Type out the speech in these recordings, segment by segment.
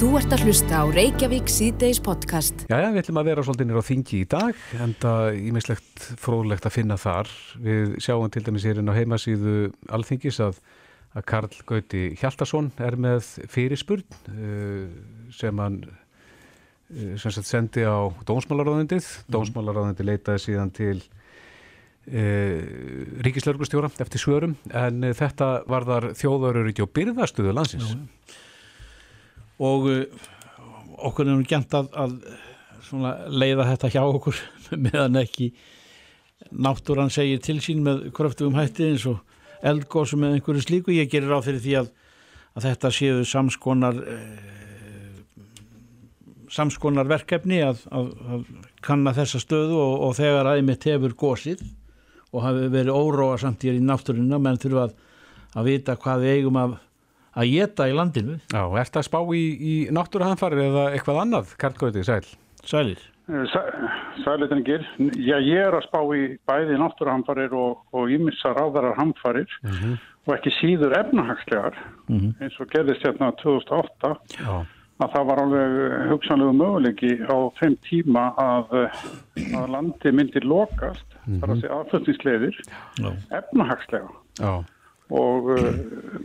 Þú ert að hlusta á Reykjavík síðdeis podcast. Jæja, við ætlum að vera svolítið nýra á þingi í dag en það er ímislegt fróðlegt að finna þar. Við sjáum til dæmis hérinn á heimasíðu alþingis að, að Karl Gauti Hjaltarsson er með fyrirspurn uh, sem hann uh, sem sagt sendi á Dómsmálaráðundið. Dómsmálaráðundið leitaði síðan til uh, Ríkislörgustjóra eftir svörum en þetta var þar þjóðaröryggi og byrðastuðu landsins. Já, og uh, okkur er nú gænt að, að leiða þetta hjá okkur meðan ekki náttúran segir til sín með kröftugum hætti eins og eldgóðsum með einhverju slíku. Ég gerir á fyrir því að, að þetta séu samskonar eh, samskonar verkefni að, að, að kanna þessa stöðu og, og þegar aðeimitt hefur gósið og hafi verið óróa samt í náttúruna menn þurfa að vita hvað við eigum að að geta í landinu. Já, ert að spá í, í náttúruhanfarir eða eitthvað annað, Karl Gauti, sæl? Sælir. Sælitingir. Já, ég er að spá í bæði náttúruhanfarir og, og ímissar áðarar hanfarir mm -hmm. og ekki síður efnahagslegar mm -hmm. eins og gerðist hérna 2008 Já. að það var alveg hugsanlegu möguleiki á þeim tíma að, að landi myndir lokast, mm -hmm. þar að segja aðflutningsleiðir, efnahagslega. Já og uh,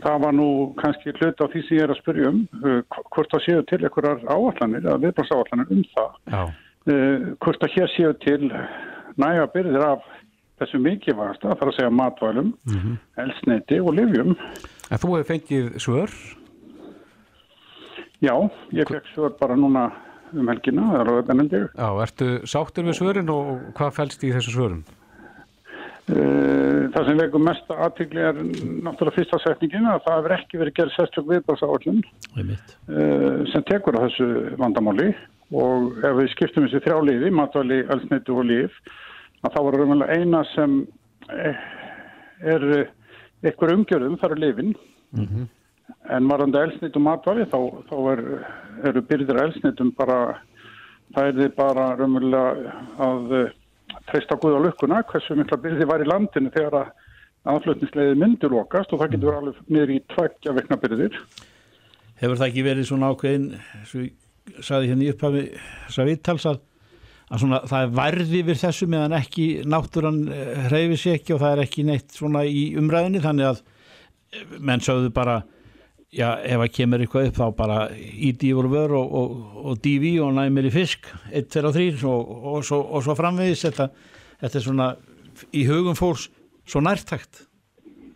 það var nú kannski hlut á því sem ég er að spyrja um uh, hvort það séu til einhverjar áallanir eða viðbránsáallanir um það uh, hvort það hér séu til næga byrðir af þessu mikilvægasta, þar að segja matvælum mm -hmm. elsneiti og livjum En þú hefði fengið svör? Já, ég fekk svör bara núna um helgina, er Já, ertu sáttur við svörin og hvað fælst í þessu svörum? Eh, það sem veikum mest aðtikli er náttúrulega fyrsta setningin að það hefur ekki verið gerð sérstök viðbáðsáallun eh, sem tekur á þessu vandamáli. Og ef við skiptum þessi þrjá liði, matvæli, elsneitu og líf að þá er raunverulega eina sem eh, er eitthvað umgjörðum þar er lifin mm -hmm. en varandi elsneitu og matvæli þá, þá er, eru byrðir elsneitum bara það er þið bara raunverulega að treysta Guð á lukkuna hversu mikla byrði var í landinu þegar að aðflutnisleiði myndur lokast og það getur alveg niður í tveggja vekna byrðir. Hefur það ekki verið svona ákveðin, svo ég saði hérna í upphafi þess að viðtals að, svona, það er varði við þessu meðan ekki náttúran hreyfi sér ekki og það er ekki neitt svona í umræðinni þannig að menn sögðu bara já, ef það kemur eitthvað upp þá bara íti yfir vör og, og, og dífi og næmir í fisk 1, 2 og 3 og, og svo, svo framvegis. Þetta, þetta er svona í hugum fólks svo nærtækt.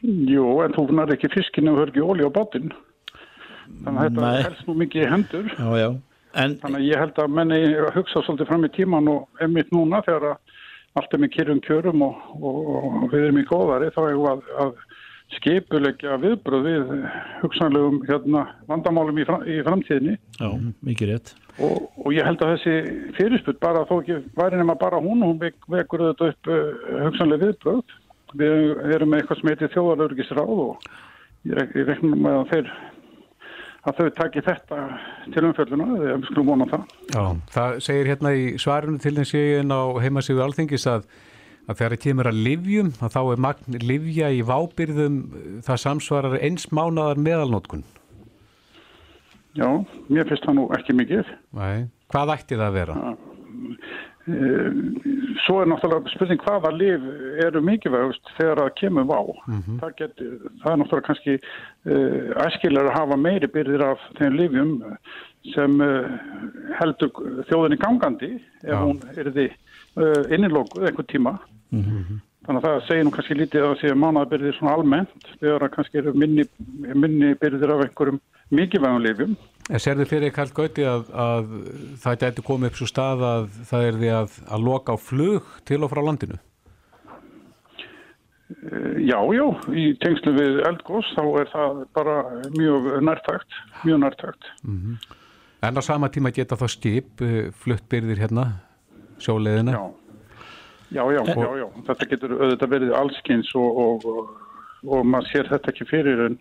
Jú, en þú nær ekki fiskinu og hör ekki óli á bátinn. Þannig að þetta helst nú mikið í hendur. Já, já. En, þannig að ég held að menni hugsa svolítið fram í tíman og emitt núna þegar allt er með kyrjum kjörum og við erum í góðari þá er að, að skipulegja viðbröð við hugsanlegum hérna, vandamálum í, fram, í framtíðinni. Já, mikið rétt. Og, og ég held að þessi fyrirspunt bara þó ekki væri nema bara hún, hún vekur þetta upp uh, hugsanlega viðbröð. Við erum með eitthvað sem heitir þjóðalörgisráð og ég, ég reknum með að þeir að þau taki þetta til umfjölduna eða við skulum vona það. Já, það segir hérna í svarinu til þess að ég er á heimasíðu alþingis að að þegar það kemur að livjum að þá er magn livja í vábyrðum það samsvarar eins mánadar meðalnótkun Já, mér finnst það nú ekki mikið Nei. Hvað ætti það að vera? Eh, svo er náttúrulega spurning hvaða liv eru mikilvægust þegar það kemur vá mm -hmm. það, get, það er náttúrulega kannski uh, æskilar að hafa meiri byrðir af þeim livjum sem heldur þjóðinni gangandi ef Já. hún er því uh, innilókuð einhver tíma Mm -hmm. Þannig að það segir nú kannski lítið að það séu mánabyrðir svona almennt þegar það kannski eru minni, minni byrðir af einhverjum mikilvægum lifjum. En ser þið fyrir Karl Gauti að, að það gæti komið upp svo stað að það er því að, að loka á flug til og frá landinu? Eh, já, já, í tengslu við eldgós þá er það bara mjög nærtækt, mjög nærtækt. Mm -hmm. En á sama tíma geta þá skip eh, fluttbyrðir hérna, sjóleðina? Já. Já, já, já, já, þetta getur auðvitað verið allskynns og, og, og, og maður sér þetta ekki fyrir en,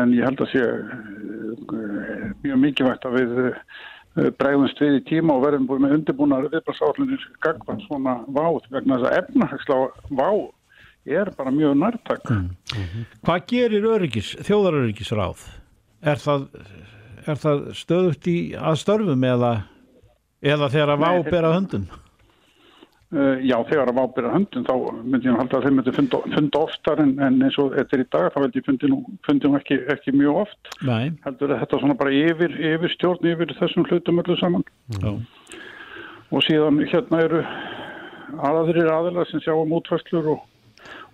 en ég held að sé uh, mjög mikilvægt að við uh, bregðumst við í tíma og verðum búin með undirbúnar viðbrastáttunir gagvann svona váð vegna þess að efnahagsla váð er bara mjög nærtak. Mm. Mm -hmm. Hvað gerir öryggis, þjóðaröryggisráð? Er það, er það stöðugt í að störfum eða, eða þegar að Nei, vábera höndun? Uh, já, þegar að vábyrja höndun þá myndi ég halda að þeim myndi funda, oftar en, en eins og þetta er í dag þá held ég fundi nú, fundi nú ekki, ekki mjög oft. Nei, heldur að þetta svona bara yfir, yfir stjórn yfir þessum hlutum öllu saman. Já, og síðan hérna eru aðrir aðilar sem sjá um útfæslur og,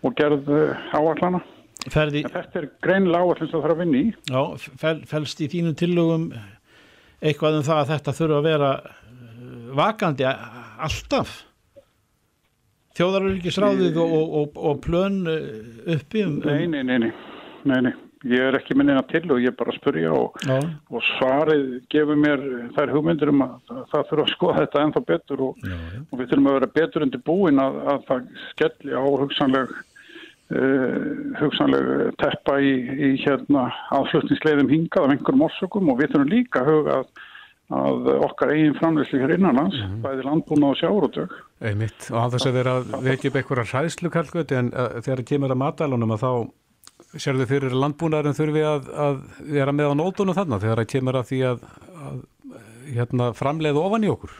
og gerð uh, áallana ferði, þetta er greinilega áallin sem það þarf að vinna í. Já, fel, felst í þínum tillögum eitthvað um það að þetta þurfa að vera eh, vakandi alltaf þjóðarurikisráðið og, og, og, og plön eh, uppi um, nei, um nei, nei, nei, nei, nei. ég er ekki minna til og ég er bara að spurja og, og svarið gefur mér þær hugmyndir um að það þurfa að skoða þetta ennþá betur og, og við þurfum að vera betur undir búin að, að það skelli á hugsanleg uh, hugsanleg teppa í, í hérna aðflutningsleiðum hingað af einhverjum orsökum og við þurfum líka að huga að, að okkar eigin framleyslu hér innanlands, bæði landbúna og sjárótök. Einmitt, og að þess að vera að vekja upp einhverja hræðslu kallgöti en uh, þegar það kemur að matælunum að þá sérðu fyrir landbúnaðurinn þurfi að, að vera með á nótunum þarna þegar það kemur að því að, að hérna, framleiða ofan í okkur.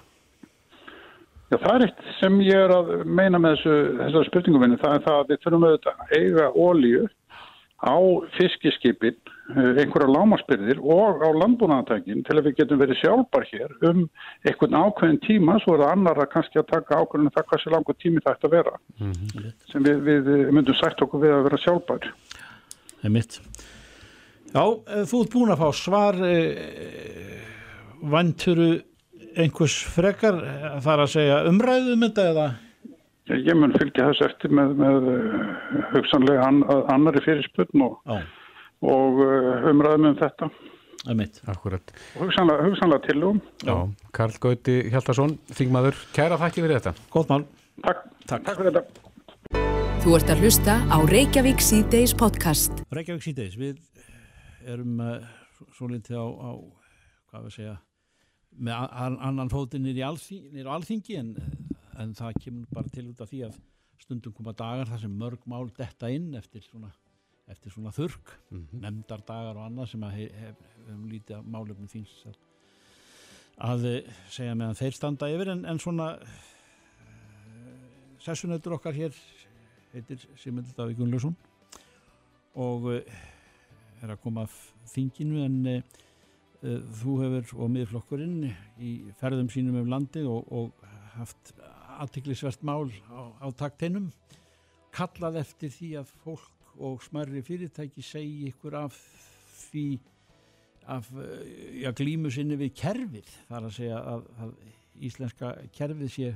Já, það er eitt sem ég er að meina með þessu, þessar spurningum minni, það er það að við þurfum auðvitað að eiga ólíu á fiskiskipin, eh, einhverja lámaspyrðir og á landbúnaðantækin til að við getum verið sjálfbar hér um einhvern ákveðin tíma, svo er það annar að kannski að taka ákveðin það hversu langur tími það ætti að vera, sem við, við myndum sagt okkur við að vera sjálfbar. Það er mitt. Já, eh, þú ert búin að fá svar eh, vanturu einhvers frekar eh, þar að segja umræðum þetta eða Ég, mun fylgja þessu eftir með, með hugsanlega an, annari fyrirspurn og, Já, og uh, umræðum um þetta það er mitt. Akkurat. og hugsanlega, hugsanlega tilugum. Já, Karl Gauti Hjaltarsson, þingmaður, kæra þakki fyrir þetta. Gótt mál. Takk, Takk. Takk fyrir þetta. Þú ert að hlusta á Reykjavík síðdeis podcast. Reykjavík síðdeis, við erum uh, svo litið á, á hvað við segja með annan fótinn nýr í alþingi, nýr á alþingi en, en það kemur bara til út af því að stundum koma dagar þar sem mörg mál detta inn eftir svona, eftir svona þurrk, nefndar dagar og annað sem að hef, hef, hef lítið af málefnum þíns að, að eh, segja meðan þeir standa yfir. En, en svona sessunautur okkar hér heitir Simil Davík Gunnlaugsson og uh, er að koma þinginu. En uh, uh, þú hefur og miðflokkurinn í ferðum sínum um landið og, og haft aðtiklisvert mál á, á takteinum kallað eftir því að fólk og smærri fyrirtæki segi ykkur af því af uh, já, glímu sinni við kerfið. Þar að segja að, að íslenska kerfið sé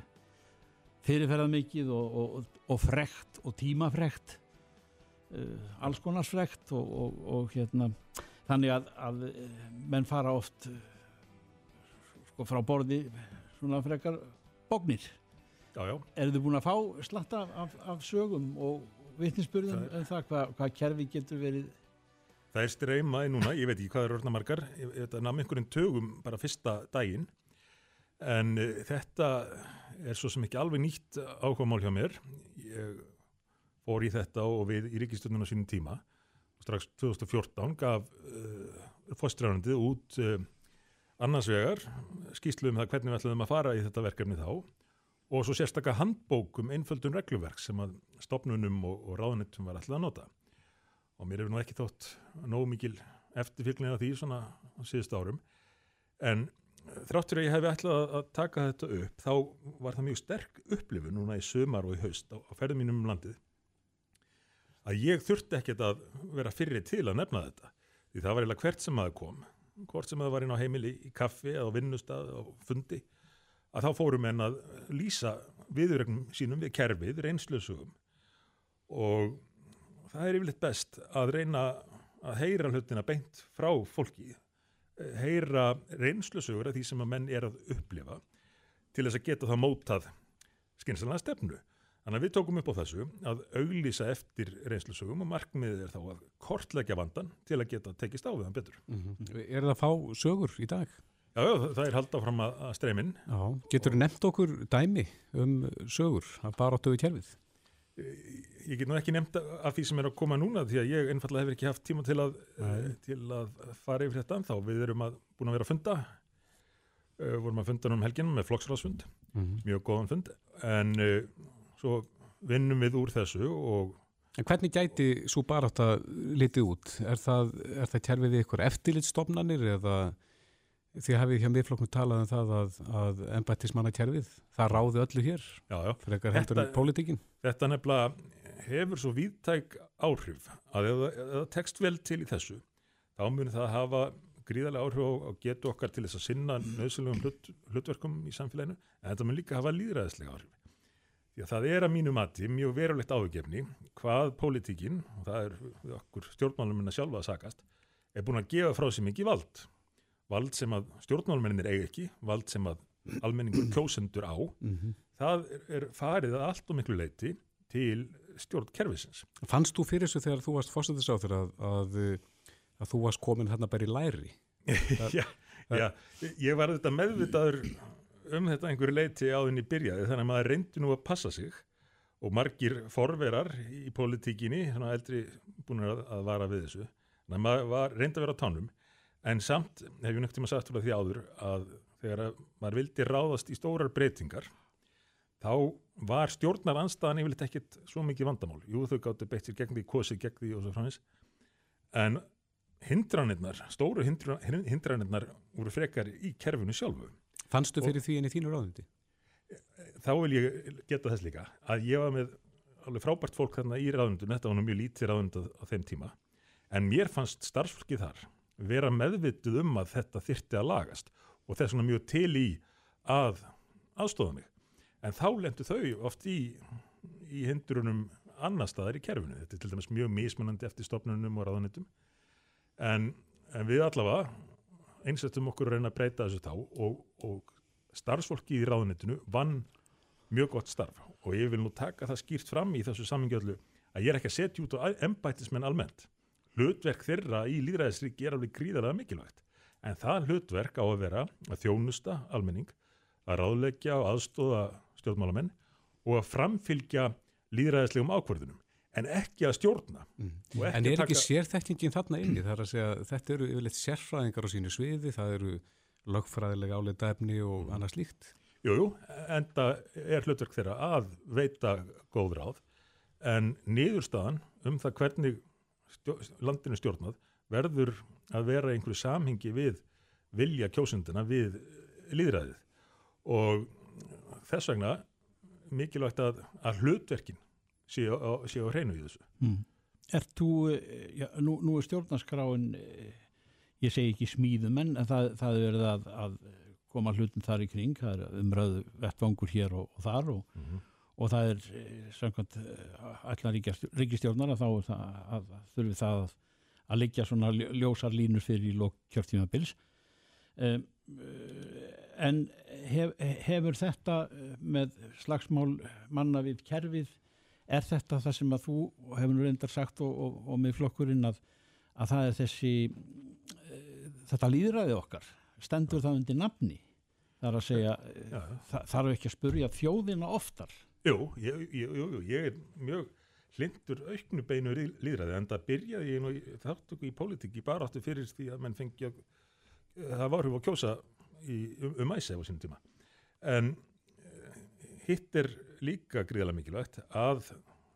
fyrirferðað mikið og, og, og frekt og tímafrekt uh, alls konars frekt og, og, og hérna þannig að, að eh, menn fara oft sko frá borði svona frekar bóknir Já, já, eru þið búin að fá slatta af, af sögum og vitnisspurðum Það um það hvað, hvað kerfi getur verið það er streyma í núna, ég veit ekki hvað er orðna margar, þetta nam einhverjum tögum bara fyrsta daginn, en uh, þetta er svo sem ekki alveg nýtt áhugamál hjá mér. Ég fór í þetta og við í ríkistöndun á sínum tíma strax 2014 gaf uh, fórstræðandið út uh, annars vegar skýslu um það hvernig við ætlaðum að fara í þetta verkefni þá og svo sérstaka handbókum einföldun regluverk sem að stopnunum og, og ráðunitum var ætlað að nota. og mér hefur nú ekki þótt nógu mikil eftirfylgni af því svona á síðust árum en þráttur að ég hef ætlað að- að taka þetta upp þá var það mjög sterk upplifun núna í sömar og í haust á, á ferðum mínum um landið að ég þurfti ekkert að vera fyrri til að nefna þetta því það var eiginlega hvert sem maður kom hvort sem það var inn á heimili í kaffi eða á vinnustad og fundi að þá fórum en að lýsa viðurregnum sínum við kerfið, reynslusugum og það er yfirleitt best að reyna að heyra hlutina beint frá fólki heyra reynslusugur af því sem að menn er að upplifa til þess að geta það mótað skynsalega stefnu. Þannig að við tókum upp á þessu að auglýsa eftir reynslusugum og markmiðið er þá að kortleggja vandan til að geta tekist á við hann betur. Er það að fá sögur í dag? Já, það er halda fram að, að streymin. Já. Getur þú nefnt okkur dæmi um sögur að bara áttu við kerfið? ég get nú ekki nefnt af því sem er að koma núna því að ég einfallega hefur ekki haft tíma til að, til að fara yfir þetta þá við erum að, búin að vera að funda uh, vorum að funda um helginum með flokksráðsfund, mm -hmm. mjög góðan fund en uh, svo vinnum við úr þessu og En hvernig gæti svo bara átt að litið út? Er það, er það kjærfið ykkur eftirlitstofnanir eða því hafið hjá miðflokknum talað um það að, að embættismanna kjærfið, það ráði öllu hér já, já. frekar heldur en pólitíkin. Þetta nefnilega hefur svo víðtæk áhrif að ef það tekst vel til í þessu þá munir það hafa gríðarlega áhrif á, á getu okkar til þess að sinna nöðsynlegum hlut, hlutverkum í samfélaginu en þetta mun líka hafa líðræðislega áhrif. Því að það er að mínu mati mjög verulegt áhugjefni hvað pólitíkin, og það er okkur stjórnmálumina sjálfa að sakast, er búin að gefa frá sér mikið vald vald sem að stjórnmálmennir eigi ekki, vald sem að almenningur kjósendur á, mm -hmm. það er farið að allt og miklu leiti til stjórnkerfisins. Fannst þú fyrir þessu þegar þú varst þér að, að, að þú varst komin hérna bara í læri? já, já, ég var þetta meðvitaður um þetta einhverju leiti áðinni byrjaði þannig að maður reyndi nú að passa sig og margir forverar í politíkinni, svona eldri búin að, að vara við þessu, þannig að maður reyndi að vera á tánum En samt hef ég nögt tíma sagt fyrir því áður að þegar maður vildi ráðast í stórar breytingar þá var stjórnar anstaðan yfirleitt ekkit svo mikið vandamál. Jú þau gáttu beitt sér gegn því, kosið gegn því og svo framins. En hindranirnar, stóru hindranirnar voru frekar í kerfinu sjálfu. Fannstu fyrir og, því en í þínu ráðundi? Þá vil ég geta þess líka að ég var með alveg frábært fólk þarna í ráðundum, þetta var nú mjög lítið ráðund á þeim tíma, en mér fannst starfsfólkið þar vera meðvituð um að þetta þyrti að lagast og þess vegna mjög til í að aðstofa mig. En þá lendu þau oft í, í hindrunum annar staðar í kerfinu. Þetta er til dæmis mjög mismunandi eftir stopnunum og ráðanitum. En, en við allavega einsettum okkur að reyna að breyta þessu þá og, og starfsfólki í ráðanitinu vann mjög gott starf og ég vil nú taka það skýrt fram í þessu samingjöldu að ég er ekki að setja út á embætismenn almennt hlutverk þeirra í líðræðisríki er alveg gríðarlega mikilvægt en það hlutverk á að vera að þjónusta almenning, að ráðleggja og aðstóða stjórnmálamenn og að framfylgja líðræðislegum ákvörðunum en ekki að stjórna mm. En er ekki taka... sérþekningin þarna inni þar að segja þetta eru yfirleitt sérfræðingar á sínu sviði, það eru lögfræðilega áleita efni og mm. annað slíkt Jújú, en það er hlutverk þeirra að veita góð ráð en niðurstaðan um það hvernig stjó, landinu stjórnað verður að vera einhverju samhengi við vilja kjósundina við líðræðið og þess vegna mikilvægt að, að hlutverkin séu á, sé á hreinu í þessu. Mm. Er þú, eh, já, nú, nú er stjórnarskráin, eh, ég segi ekki smíðum en það, það er að, að koma hlutin þar í kring, það er umröðu vettvangur hér og, og þar og mm -hmm og það er eh, samkvæmt eh, allar ríkistjórnar að þá að, þurfi það að, að leggja svona ljósar línur fyrir í lók kjörtímabils. Um, en hef, hefur þetta með slagsmál manna við kerfið er þetta það sem að þú hefur nú reyndar sagt og, og, og með flokkurinn að, að það er þessi þetta líðræði okkar stendur það undir nafni? Þar að segja þarf ekki að spurja þjóðina oftar Jú, ég, ég, jú, ég er mjög hlindur auknu beinu líðræði en það byrjaði ég nú þáttöku í pólitíki bara áttu fyrir því að menn fengi að það var hrjúf að kjósa í, um, um á sínum tíma. En eh, hitt er líka gríðarlega mikilvægt að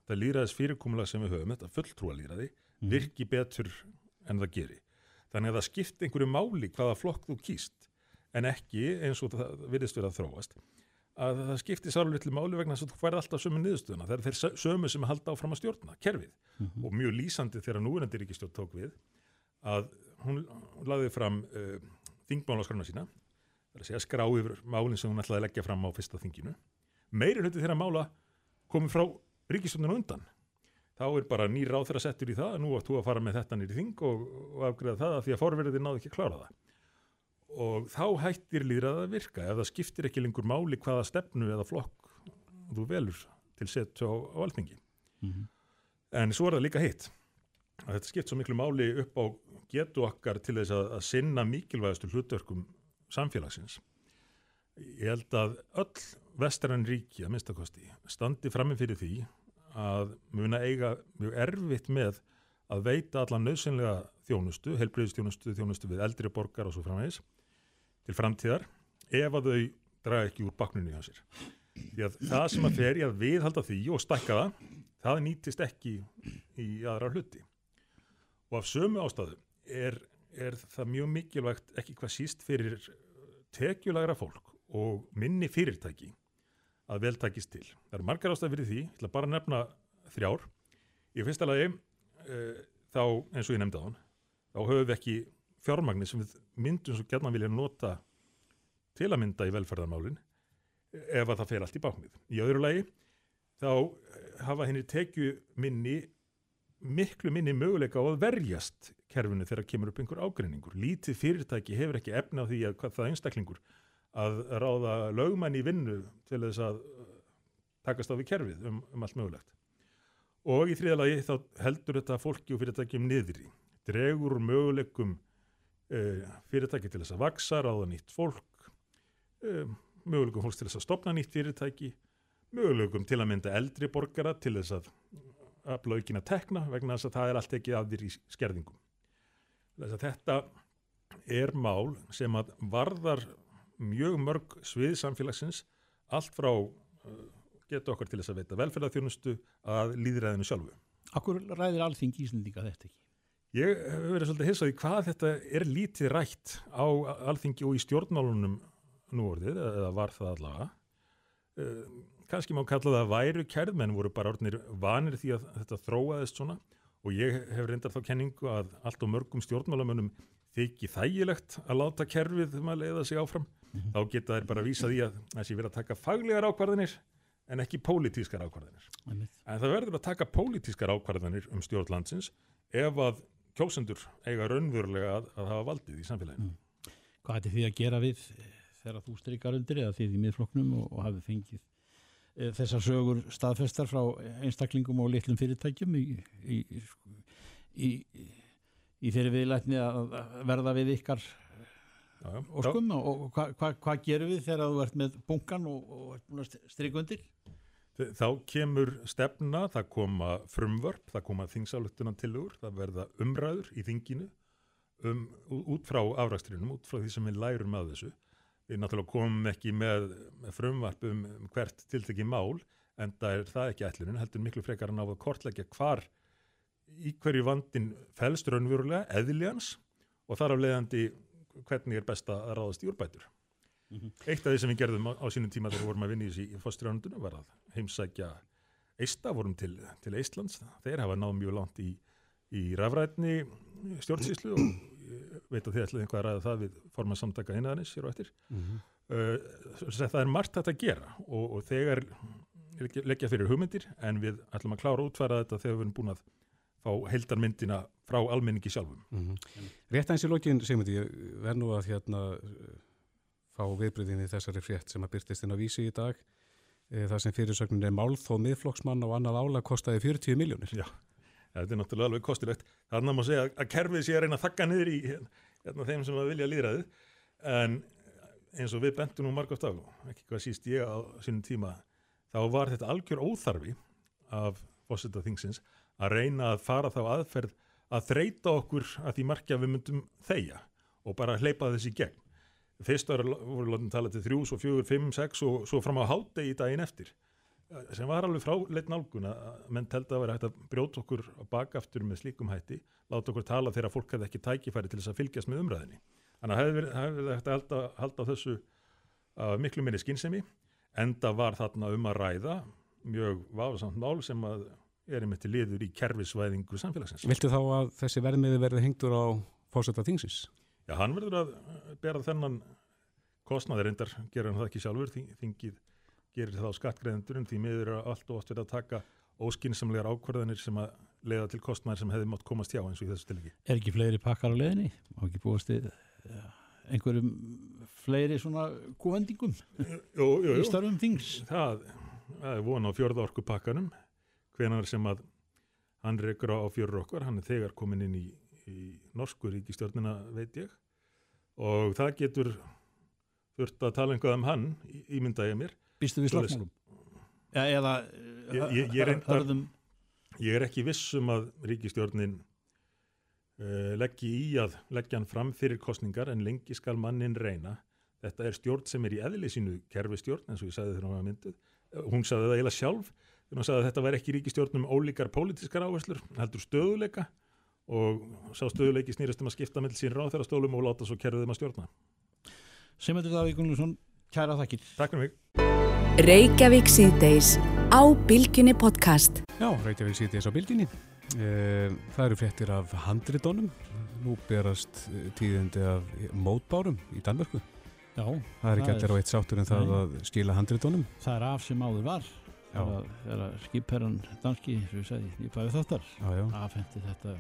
það líðræðis fyrirkomulega sem við höfum, þetta fulltrúa líðræði mm. virki betur en það geri. Þannig að það skipt einhverju máli hvaða flokk þú kýst en ekki eins og það virðist verið að þróast að það skiptir sárlega máli vegna þess að þú færði alltaf sömu niðurstöðuna. Það er þeir sömu sem halda áfram að stjórna, kerfið. Mm -hmm. Og mjög lýsandi þegar núverandi ríkistjórn tók við að hún laði fram uh, þingmálaskrana sína, það er að segja skrá yfir málinn sem hún ætlaði að leggja fram á fyrsta þinginu. Meiri hluti þeirra mála komið frá ríkistjórninu undan. Þá er bara nýr ráð þeirra settur í það, nú ættu að fara með þetta nýri þing og, og afgreða það að því að forverðið náðu ekki að klára það og þá hættir líðrað að virka ef það skiptir ekki lengur máli hvaða stefnu eða flokk þú velur til sett á, á alþingi. Mm -hmm. en svo er það líka hitt að þetta skipt svo miklu máli upp á getu okkar til þess að, að sinna mikilvægastu hlutverkum samfélagsins. Ég held að öll vestrann ríki að minnstakosti standi frammi fyrir því að muna eiga mjög erfitt með að veita allan nöðsynlega þjónustu, helbriðstjónustu, þjónustu við eldri borgar og svo framvegis til framtíðar ef að þau draga ekki úr baknunni hjá sér. Því að það sem að fer í að viðhalda því og stakka það, það nýtist ekki í aðra hluti. Og af sömu ástæðu er, er það mjög mikilvægt ekki hvað síst fyrir tekjulegra fólk og minni fyrirtæki að vel takist til. Það eru margar ástæði fyrir því, ég ætla bara að nefna þrjár. Í fyrsta lagi uh, þá, eins og ég nefndi á hann, þá höfum við ekki fjármagnir sem við myndum svo gerna vilja nota til að mynda í velferðarmálinn ef að það fer allt í báknið. Í öðru lagi þá hafa henni tekju minni miklu minni möguleika á að verjast kerfinu þegar kemur upp einhver ágreiningur. Lítið fyrirtæki hefur ekki efna á því að það einstaklingur að ráða lögmann í vinnu til þess að uh, takast á við kerfið um, um allt mögulegt. Og í þriðalagi þá heldur þetta fólki og fyrirtækjum niðri, dregur möguleikum fyrirtæki til þess að vaksa, ráða nýtt fólk, uh, möguleikum fólks til þess að stopna nýtt fyrirtæki, möguleikum til að mynda eldri borgara til þess að afla aukina tekna vegna þess að það er allt ekki þér í skerðingum. Þess að þetta er mál sem að varðar mjög mörg svið samfélagsins allt frá uh, geta okkar til þess að veita velferðarþjónustu að líðræðinu sjálfu. Akkur ræðir alþing Íslandinga þetta ekki? Ég hef verið svolítið hissaði hvað þetta er lítið rætt á alþingi og í stjórnmálunum nú orðið, eða var það allavega. Uh, Kanski má kalla það væru kærð, menn voru bara orðinir vanir því að þetta þróaðist svona og ég hef reyndar þá kenningu að allt og mörgum stjórnmálamönnum þykji þægilegt að láta kerfið um að leiða sig áfram mm -hmm. þá geta þær bara að vísa því að þessi verið að taka faglegar ákvarðinir en ekki pólitískar ákvarðinir mm -hmm. en það verður að taka pólitískar ákvarðinir um stjórnlandsins ef að kjósendur eiga raunverulega að, að hafa valdið í samfélaginu mm. Hvað ætti því að gera við þegar þú strykar undir eða því því miðfloknum og, og hafið fengið e, þessar sögur staðfestar frá einstaklingum og litlum fyrirtækjum í, í, í, í þeirri viðlætni að verða við ykkar og skum og hvað hva, hva gerum við þegar þú ert með bunkan og, og ert búin að stryka undir? Þá kemur stefna, það koma frumvörp, það koma þingsálutunan tilugur, það verða umræður í þinginu um, út frá afrækstrinum, út frá því sem við lærum að þessu. Við náttúrulega komum ekki með, með frumvarp um, hvert tiltekki mál en það er það ekki ætlunin, heldur miklu frekar að ná að kortleggja hvar í hverju vandin fælst raunverulega, eðiljans og þar af leiðandi hvernig er best að ráðast í úrbætur. Mm -hmm. Eitt af því sem við gerðum á, á sínum tíma þegar við vorum að vinna í í fóstrjónundunum var að heimsækja Eista, vorum til, til Eistlands, þeir hafa náð mjög langt í, í rafrætni stjórnsýslu og veit að þið ætlaði einhvað að ræða það við formað samtaka hinnaðanis hér og eftir. Mm -hmm. uh, það er margt að gera og, og þegar leggja fyrir hugmyndir en við ætlum að klára útfæra þetta þegar við erum búin að fá heildarmyndina frá almenningi sjálfum. Mm -hmm. Rétt aðeins í lógin, Sigmundi, ég verð nú að hérna fá viðbröðinni þessari frétt sem að byrtist inn á vísi í dag. E, það sem fyrirsögnin er málþó miðflokksmann og annað álag kostaði 40 miljónir. Já, þetta er náttúrulega alveg kostilegt. Þannig að maður segja að kerfið sé að reyna að þakka niður í hérna, þeim sem að vilja líðræðið. En eins og við bentum nú margótt á, ekki hvað síst ég á sínum tíma, þá var þetta algjör óþarfi af fósita þingsins að reyna að fara þá aðferð að þreita okkur að því markja við myndum þeia og bara hleypa þessi gegn. Fyrst voru lóttin talað til þrjú, svo fjögur, fimm, sex og svo fram á hátegi í daginn eftir sem var alveg frá leitt nálgun að menn teldi að vera hægt að brjóta okkur bakaftur með slíkum hætti, láta okkur tala þegar fólk hefði ekki tækifæri til þess að fylgjast með umræðinni. Þannig að hefði verið hægt að halda, halda þessu uh, miklu minni skinnsemi, enda var þarna um að ræða mjög váðsamt mál sem að er einmitt liður í kervisvæðingu samfélagsins. Viltu þá að þessi verðmiði verði hengtur á fósetta þingsins? Já, hann verður að bera þennan kostnaðir endar, gera hann það ekki sjálfur, þingið gerir þá skattgreðendur en því miður er allt og oft verið að taka óskinsamlegar ákvarðanir sem að leiða til kostnaðir sem hefði mátt komast hjá eins og í þessu tilviki. Er ekki fleiri pakkar á leðinni? Má ekki búast þið einhverjum fleiri svona góðendingum í starfum þings? Það, það er von á fjörða orku pakkanum hvenar sem að hann reykur á fjörur okkar, hann er þegar komin inn í, í norsku ríkistjórnina veit ég og það getur þurft að tala einhvað um hann ímynda ég mér Býstu við slagsmálum? Ja, eða ég, ég, ég hörðum ég er ekki vissum að ríkistjórnin uh, leggji í að leggja hann fram fyrir kostningar en lengi skal mannin reyna. Þetta er stjórn sem er í eðli sínu kerfistjórn eins og ég sagði þegar hún var mynduð. Hún sagði það eiginlega sjálf þegar hún sagði að þetta væri ekki ríkistjórnum ólíkar pólitískar áherslur, heldur stöðuleika og sá stöðuleiki snýrast um að skipta með sín ráð þeirra stólum og láta svo kerfið um að stjórna. Semendur Davík Gunnlússon, kæra þakkir. Takk fyrir mig. Reykjavík síðdeis á Bilginni podcast. Já, Reykjavík síðdeis á Bilginni. Það eru fréttir af handritónum. Nú berast tíðindi af mótbárum í Danmörku. Já. Það er ekki allir á eitt sáttur en það að skila handritónum. Það er af sem áður var. Það er skipherran danski, sem við segði, í bæði þáttar. Já, já. Afhendi þetta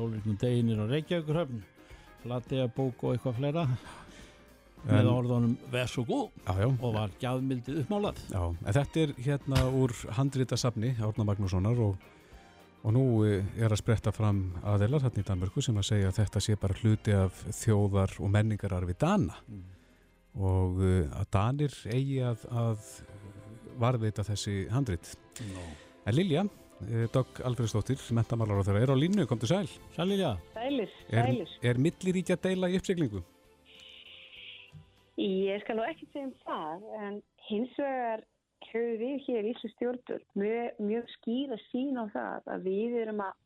sólvíknum deginir á Reykjavíkurhöfn. Latega bók og eitthvað fleira. En, með svo góð já, já. og var gæðmyndið uppmálað Já, en þetta er hérna úr handritasafni Árna Magnússonar og, og nú er að spretta fram aðeilar hérna í Danmörku sem að segja að þetta sé bara hluti af þjóðar og menningararfi Dana mm. og að Danir eigi að, að varðveita þessi handrit no. En Lilja Dogg Alfredsdóttir, mentamálar á þeirra, er á línu, kom til sæl. Sæl Lilja. Sælis, sælis Er, er milliríkja deila í uppseglingu? Ég skal nú ekki segja um það, en hins vegar höfum við hér í Íslu stjórnvöld mjög, mjög skýra sín á það að við erum að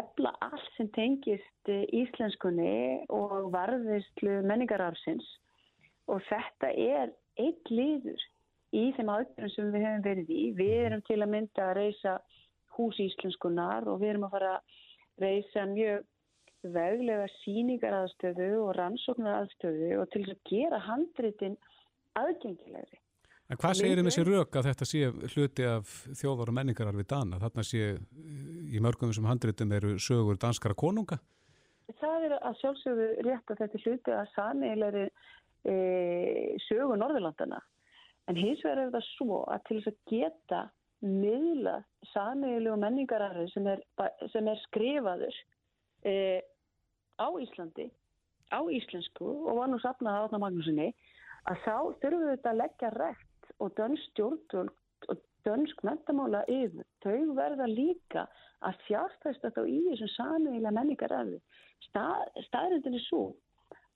efla allt sem tengist íslenskunni og varðistlu menningararfsins. Og þetta er eitt liður í þeim aðgjörðum sem við höfum verið í. Við erum til að mynda að reysa hús íslenskunar og við erum að fara að reysa mjög veglega síningar aðstöðu og rannsóknar aðstöðu og til að gera handritin aðgengilegri. En hvað segir um þessi rauk að þetta sé hluti af þjóðar og menningarar við Dana? Þarna sé í mörgum sem handritum eru sögur danskara konunga? Það er að sjálfsögðu rétt að þetta hluti að samiðilegri e, sögu Norðurlandana. En hins vegar er þetta svo að til þess að geta miðla samiðilegu menningararri sem sem er skrifaður e, á Íslandi, á íslensku og var nú sapnað á Átna Magnúsinni að þá þurfum við þetta að leggja rekt og dönsk stjórnvöld og dönsk mentamála yfir. Þau verða líka að fjárstæsta þá í þessum samiðilega menningar erfi. Stað, staðrindin er svo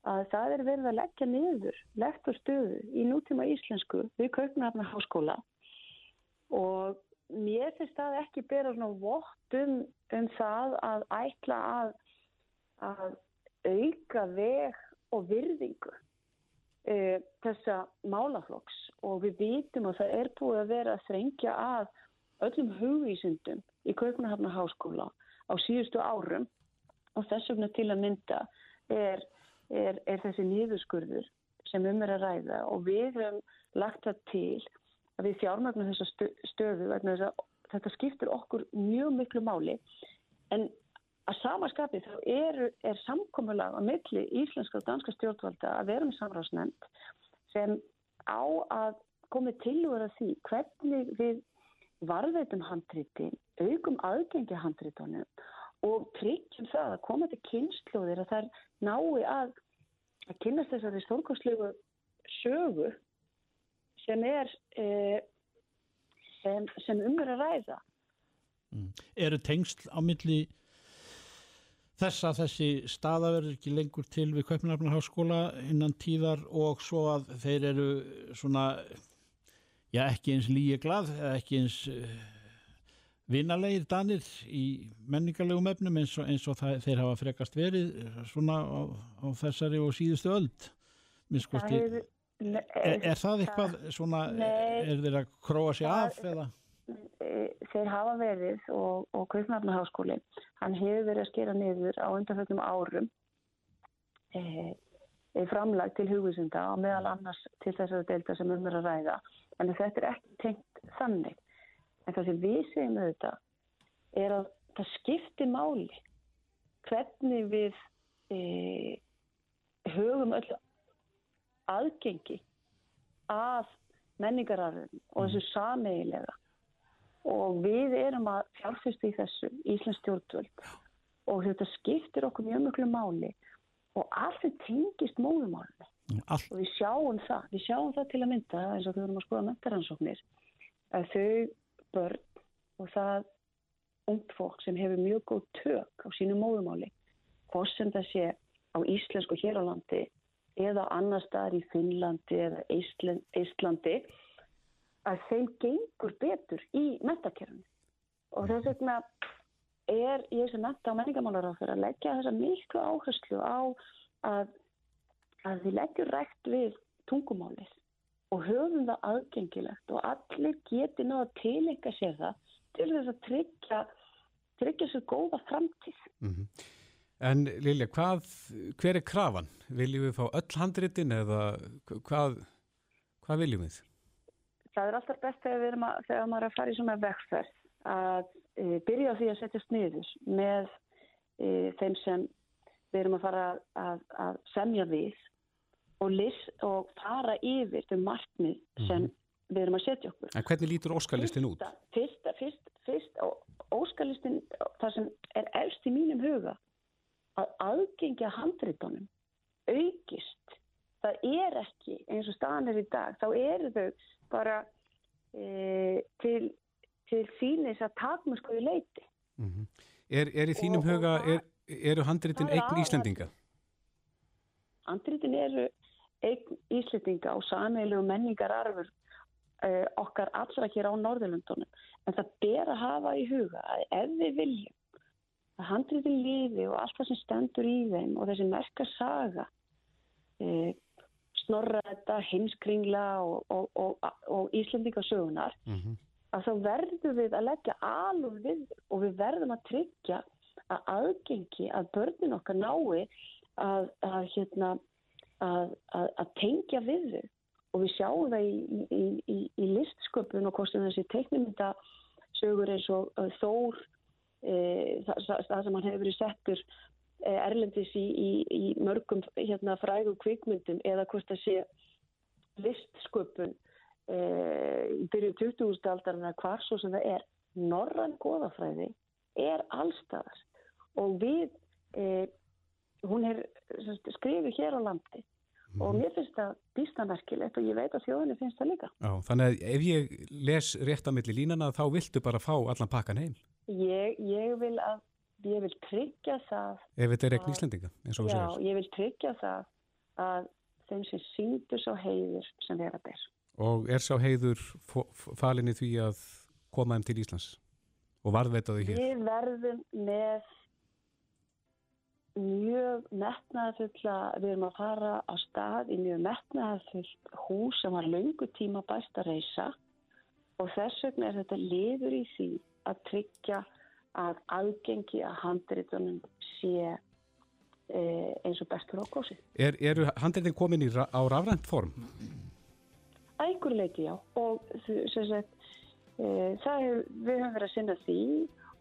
að það er verið að leggja niður lektorstöðu í nútíma íslensku við Kaupnafna háskóla og mér finnst það ekki bera svona vott um, það að ætla að, að auka veg og virðingu e, þessa málaflokks. Og við vitum að það er búið að vera að þrengja að öllum hugvísundum í Kaupnahafna háskóla á síðustu árum. Og þess vegna til að mynda er, er, er þessi nýðuskurður sem um er að ræða. Og við höfum lagt það til að við fjármagnum þessa stöðu vegna þess að þetta skiptir okkur mjög miklu máli. En að samaskapið þá er, er samkomulag á milli íslenska og danska stjórnvalda að vera með samráðsnefnd sem á að komið tilvöra því hvernig við varðveitum handrítin, aukum aðgengi handrítunum og tryggjum það að koma til kynnslóðir að þær nái að, að kynast þessari stórkostlegu sögu sem er eh, sem, sem umver að ræða. Mm. Eru tengsl á milli þess að þessi staða verður ekki lengur til við Kaupnarfnarháskóla innan tíðar og svo að þeir eru svona, já ekki eins líi glað, ekki eins uh, vinalegir danir í menningarlegum efnum eins og, eins og það, þeir hafa frekast verið svona á, á þessari og síðustu öld. Minnskosti, er, er það eitthvað svona, nei, er þeir að króa sér af eða? þeir hafa verið og, og Kaupmannháskóli hann hefur verið að skera niður á undanfjöldum árum e, e, framlag til hugvísunda og meðal annars til þessari delta sem um er að ræða en þetta er ekki tengt þannig en það sem við segjum auðvitað er að það skiptir máli hvernig við e, höfum öll aðgengi að menningararðin og þessu sameigilega og við erum að fjárfyrstu í þessu Íslands stjórnvöld. Og þetta skiptir okkur mjög mjög máli. Og allt er tengist móðumálunni og við sjáum það við sjáum það til að mynda eins og við vorum að skoða mentaransóknir að þau börn og það ungt fólk sem hefur mjög góð tök á sínu móðumáli, hvort sem það sé á íslensku hér á landi eða annar staðar í Finnlandi eða Íslandi, að þeim gengur betur í metakerfinu. Og þess vegna er ég sem menta á menningamálar á fyrir að leggja þessa miklu áherslu á að, að við leggjum rætt við tungumálið og höfum það aðgengilegt og allir geti náða að tilenga sér það til þess að tryggja, tryggja sér góða framtíð. Mm -hmm. En Lilja, hvað, hver er krafan? Viljum við fá öll handritin eða hvað, hvað viljum við? Það er alltaf best þegar, að, þegar maður er að fara í svona vegferð að e, byrja á því að setja sniður með e, þeim sem við erum að fara að, að semja við og, list, og fara yfir þau markmið sem mm -hmm. við erum að setja okkur. En hvernig lítur óskalistin út? Fyrst, fyrst, fyrst óskalistin, það sem er elst í mínum huga, að aðgengja handritunum aukist. Það er ekki eins og staðan er í dag, þá eru þau bara e, til, til sínis að takmurskoði leiti. Mm -hmm. er, er í þínum og, huga, er, eru handritin eign Íslandinga? Handritin eru eign Íslitinga og sameilu menningararfur uh, okkar allra hér á Norðurlundunum. En það ber að hafa í huga að ef við viljum að handriði lífi og allt það sem stendur í þeim og þessi merka saga, uh, snorræta, heimskringla og, og, og, og Íslandingasögunar, mm -hmm. að þá verðum við að leggja alveg við og við verðum að tryggja að aðgengi að börnin okkar nái að, að hérna að, að, að tengja við þau og við sjáum það í, í, í, í listsköpun og kostum þessi teiknumynda sögur eins og uh, þór e, það, það sem hann hefur verið settur e, erlendis í mörgum hérna, frægum kvikmyndum eða hvort það sé listsköpun e, í byrju 20. aldarinn að hvar svo sem það er norrann goðafræði er allstaðar og við hún er skrifið hér á landi mm. og mhm. mér finnst það býstamerkilegt og ég veit að þjóðinni finnst það líka. Já, þannig að ef ég les rétt á milli línana þá viltu bara fá allan pakkan heim? Ég, ég vil að, ég vil tryggja það Ef þetta er ekki segir. Já, ég vil tryggja það að þeim sem síndur sá heiður sem vera ber. Og er sá heiður falinni því að koma þeim til Íslands og varðveita þau hér? Við verðum með mjög metnaðarfulla, við erum að fara á stað í mjög metnaðarfull hús sem var lungu tíma bæst að reysa og þess vegna er þetta liður í því að tryggja að aðgengi að handritunum sé e, eins og bestur á gósi. Er, eru handritin komin í, á rafrænt form? Ægur leiti já og sagt, e, það er, við höfum verið að sinna því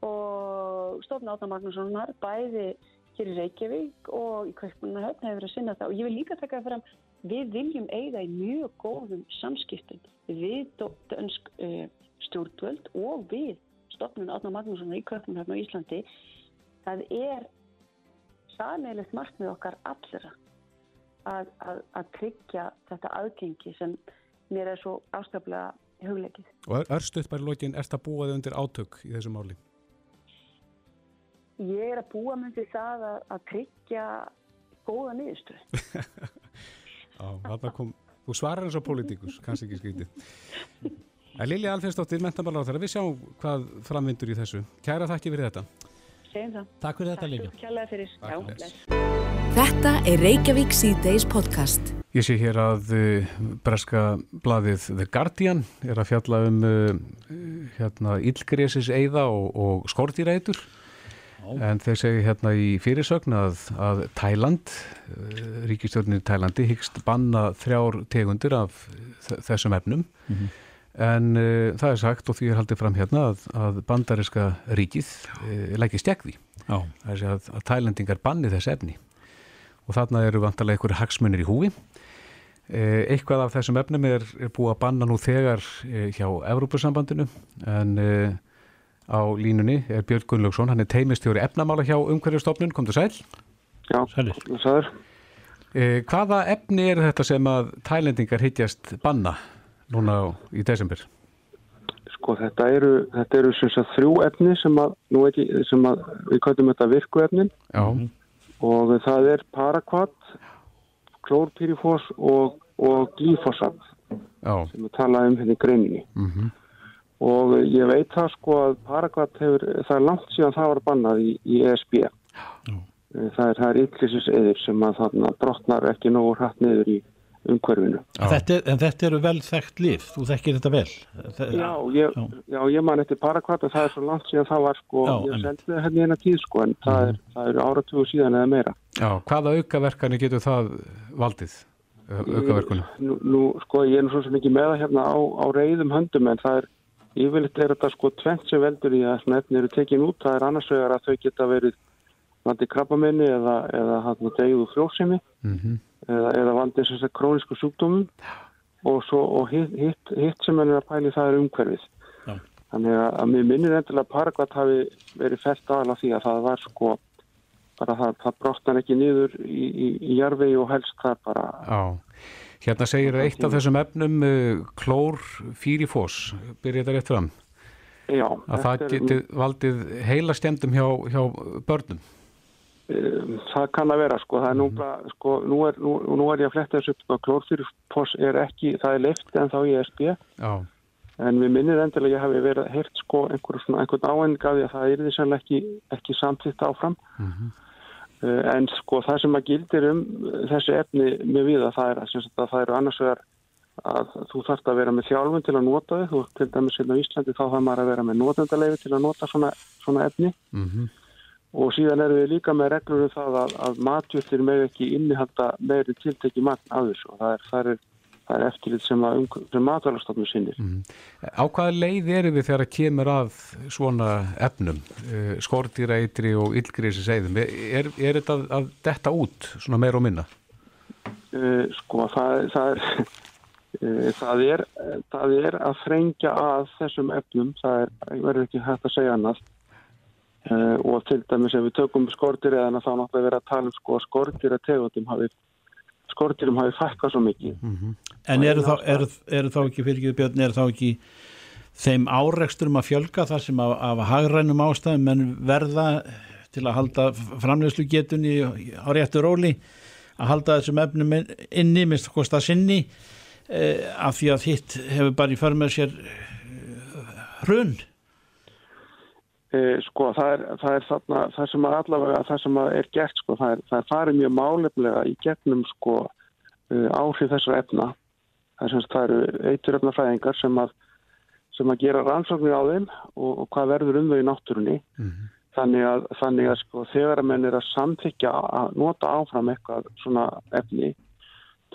og stofna Átna Magnússonar bæði hér í Reykjavík og í Kveikmannahöfn hefur verið að sinna það og ég vil líka taka það fram við viljum eiga í mjög góðum samskiptum við dönsk uh, stjórnvöld og við stofnun Átna Magnússonar í Kveikmannahöfn og Íslandi það er sameilegt markmið okkar allra að, að, að tryggja þetta aðgengi sem mér er svo áskaplega huglegið. Og örstuðt bara lókin, er þetta búið undir átök í þessu máli? ég er að búa myndi það að, að tryggja góða niðurstöð. Já, þarna kom, þú svarar eins og politíkus, kannski ekki skritið. Lilja Alfinsdóttir, mentamálar á þeirra, við sjáum hvað framvindur í þessu. Kæra þakki fyrir þetta. Segjum það. Takk fyrir þetta, Lilja. Takk kærlega fyrir. Já, þetta er Reykjavík C-Days podcast. Ég sé hér að uh, breska bladið The Guardian er að fjalla um uh, hérna, illgresis eiða og, og skortýrætur En þeir segja hérna í fyrirsögn að, að Tæland, eh, ríkistjórnir Tælandi, hyggst banna þrjár tegundir af þessum efnum. Mm -hmm. En uh, það er sagt og því er haldið fram hérna að, að bandariska ríkið uh, lækist er að, að Tælandingar banni þess efni. Og þarna eru vantarlega einhverju hagsmunir í húi. Uh, eitthvað af þessum efnum er, er búið að banna nú þegar hjá Evrópussambandinu en á línunni er Björn Gunnlaugsson, hann er teimistjóri efnamála hjá umhverjastofnun, kom þú sæl? Já, sæl. Eh, hvaða efni er þetta sem að tælendingar hittjast banna núna í desember? sko þetta eru, þetta eru sagt, þrjú efni sem að, ekki, sem að við kvætum þetta virku efnin Já. og það er parakvat, klórpyrifos og, og glífosat sem við talaðum um hérna í greininni. Mm -hmm. Og ég veit það sko að parakvat hefur, það er langt síðan það var bannað í, í ESB. Já. Það er, er yllisis eðir sem að þarna brotnar ekki nógu hratt niður í umhverfinu. Þetta, en þetta eru vel þekkt líf, þú þekkir þetta vel? Já, ég, já, ég man eftir parakvat og það er svo langt síðan það var sko, já, ég seldi það hérna eina tíð sko en það, er, það eru áratugu síðan eða meira. Já, hvaða aukaverkani getur það valdið? Aukaverkunum? Nú, nú, sko, ég er nú svo sem ekki með það hérna á, á reyðum höndum en það er, yfirleitt er þetta sko tvent sem veldur í að svona efni eru tekin út, það er annars vegar að þau geta verið vandi krabbamenni eða, eða hann degið úr frjósemi mm -hmm. eða, eða vandi þess að krónisku sjúkdómum og, svo, og hitt, hitt, hitt sem er að pæli það er umhverfið. Ja. Þannig að, að mér minnir endilega að Paraguat hafi verið fælt aðala því að það var sko bara það, það brotnar ekki niður í, í, í jarfi og helst það bara... Já, hérna segir eitt af þessum efnum uh, klór fýrifós, byrja þetta rétt fram. Já. Að það geti valdið heila stjendum hjá, hjá börnum. Um, það kann að vera sko, það er nú mhm. bara, sko, nú er, nú, nú er ég að fletta þessu upp og klórfyrirfoss er ekki, það er leift en þá í SB Já. en við minnir endilega ég hafi verið heyrt sko einhver, einhvern áengaði að það er því sannlega ekki, ekki samtitt áfram mm -hmm. uh, en sko það sem að gildir um þessi efni með við að það er að það eru annars vegar að þú þarfst að vera með þjálfun til að nota þið, þú til dæmis hérna í Íslandi þá þarf maður að vera með notendaleifi til að nota svona, svona efni mm -hmm og síðan erum við líka með reglur um það að, að matjöldir með ekki innihalda meiri tiltekki magn af þessu og það er, það er, það er eftirlit sem, sem matvælarstofnum sinnir. Mm. Á hvaða leið erum við þegar að kemur að svona efnum, uh, skortýrætri og yllgrísi segðum? Er, er þetta að, að detta út svona meira og minna? Uh, sko það, það er... Uh, það er, það er að frengja að þessum efnum, það er, verður ekki hægt að segja annað, Uh, og til dæmis ef við tökum skortir eða þá náttúrulega verið að tala um sko, skortir að tegundum hafi skortirum hafi fækkað svo mikið mm -hmm. En eru þá, er, er þá ekki fyrir björn, er þá ekki þeim áreiksturum að fjölga þar sem af, af hagrænum ástæðum menn verða til að halda framlegslu getunni á réttu róli að halda þessum efnum inni minnst að kosta sinni eh, af því að hitt hefur bara í förmið sér hrunn E, sko það er, það er þarna, það sem allavega það sem að er gert sko það er, það er farið mjög máleflega í gegnum sko uh, áhrif þessar efna. Það er semst það eru eituröfna fræðingar sem að sem að gera rannsóknir á þeim og, og hvað verður um þau í náttúrunni. Mm -hmm. þannig að, þannig að sko þegar að menn er að samþykja að nota áfram eitthvað svona efni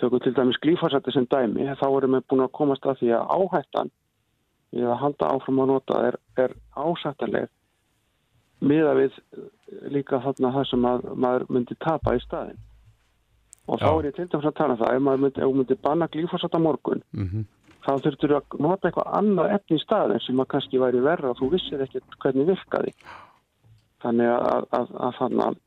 tökum til dæmis glífarsætti sem dæmi þá erum við búin að komast að því að áhættan í að halda áfram að nota er, er ásættanleg miða við eh, líka þarna það sem að, maður myndi tapa í staðin og þá er ég til dæmis að tala um það ef maður myndi, ef myndi banna glífosata morgun mm -hmm. þá þurftur þú að nota eitthvað annað efni í staðin sem að kannski væri verra og þú vissir ekkert hvernig virkaði þannig að, að, að þannig,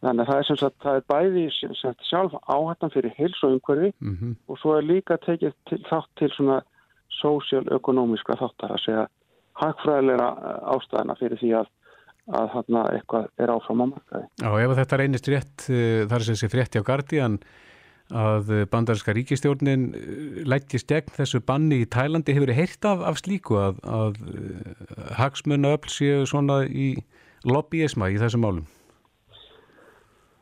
þannig að það er sem sagt það er bæði sagt, sjálf áhættan fyrir heils og umhverfi mm -hmm. og svo er líka tekið til, þátt til svona sósjál-ökonomiska þáttar að segja hagfræðilega ástæðina fyrir því að að þarna eitthvað er áfram á markaði. Já, ef þetta reynist rétt, eh, þar sem sé frétti á Guardian að bandarinska ríkistjórnin eh, lættist gegn þessu banni í Tælandi hefur heyrt af, af slíku að, að eh, hagsmunna öll séu svona í lobbyisma í þessum málum?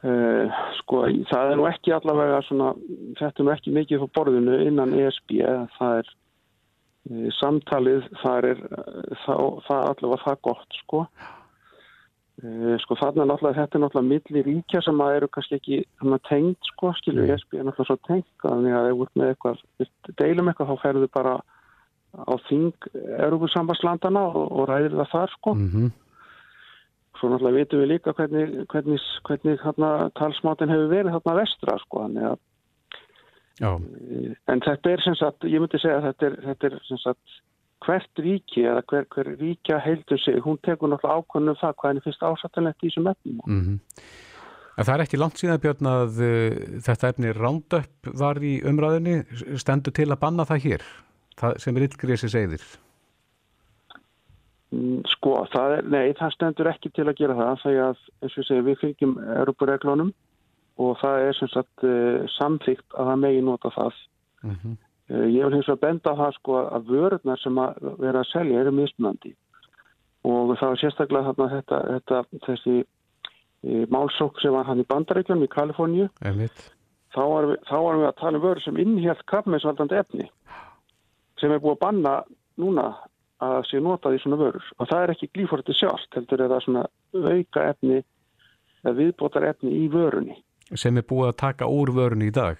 Uh, sko, það er nú ekki allavega svona, þetta er nú ekki mikið á borðinu innan ESB, það er uh, samtalið, það er það, það allavega það gott, sko. Eh, sko þarna náttúrulega, þetta er náttúrulega milli ríkja sem að eru kannski ekki tengt sko, skilju, mm. ESB er náttúrulega svo tengt þannig að ef við með eitthvað, deilum eitthvað þá ferðu bara á þing Europasambarslandana og, og ræðir það þar sko mm -hmm. svo náttúrulega vitum við líka hvernig, hvernig, hvernig hérna, talsmátin hefur verið þarna vestra sko að Já. Eh, en þetta er sem sagt, ég myndi segja að þetta er, þetta er sem sagt hvert ríki eða hver, hver ríkja heildur sig, hún tekur náttúrulega ákvörnum það hvað henni finnst ásattanlegt í þessum efnum. Mm -hmm. Það er ekki langt síðan Björn að uh, þetta efni Roundup var í umræðinni, stendur til að banna það hér, það sem er yllgriðsins eigðir? Mm, Sko, það er, nei, það stendur ekki til að gera það þegar að, eins og ég segi, við fylgjum Europareglunum og það er sem sagt uh, samþygt að það megi nota það. Mhm. Uh, ég vil hins vegar benda á það sko að vörurnar sem að vera að selja eru mismunandi. Og það var sérstaklega þarna þetta, þetta þessi uh, málsók sem var hann í Bandaríkjum í Kaliforníu. Þá varum við, við að tala um vörur sem innhjalt krabbmeinsvaldandi efni sem er búið að banna núna að sé notað í svona vörur. Og það er ekki glíforti sjálft heldur er það svona auka efni eða viðbótar efni í vörunni. Sem er búið að taka úr vörunni í dag.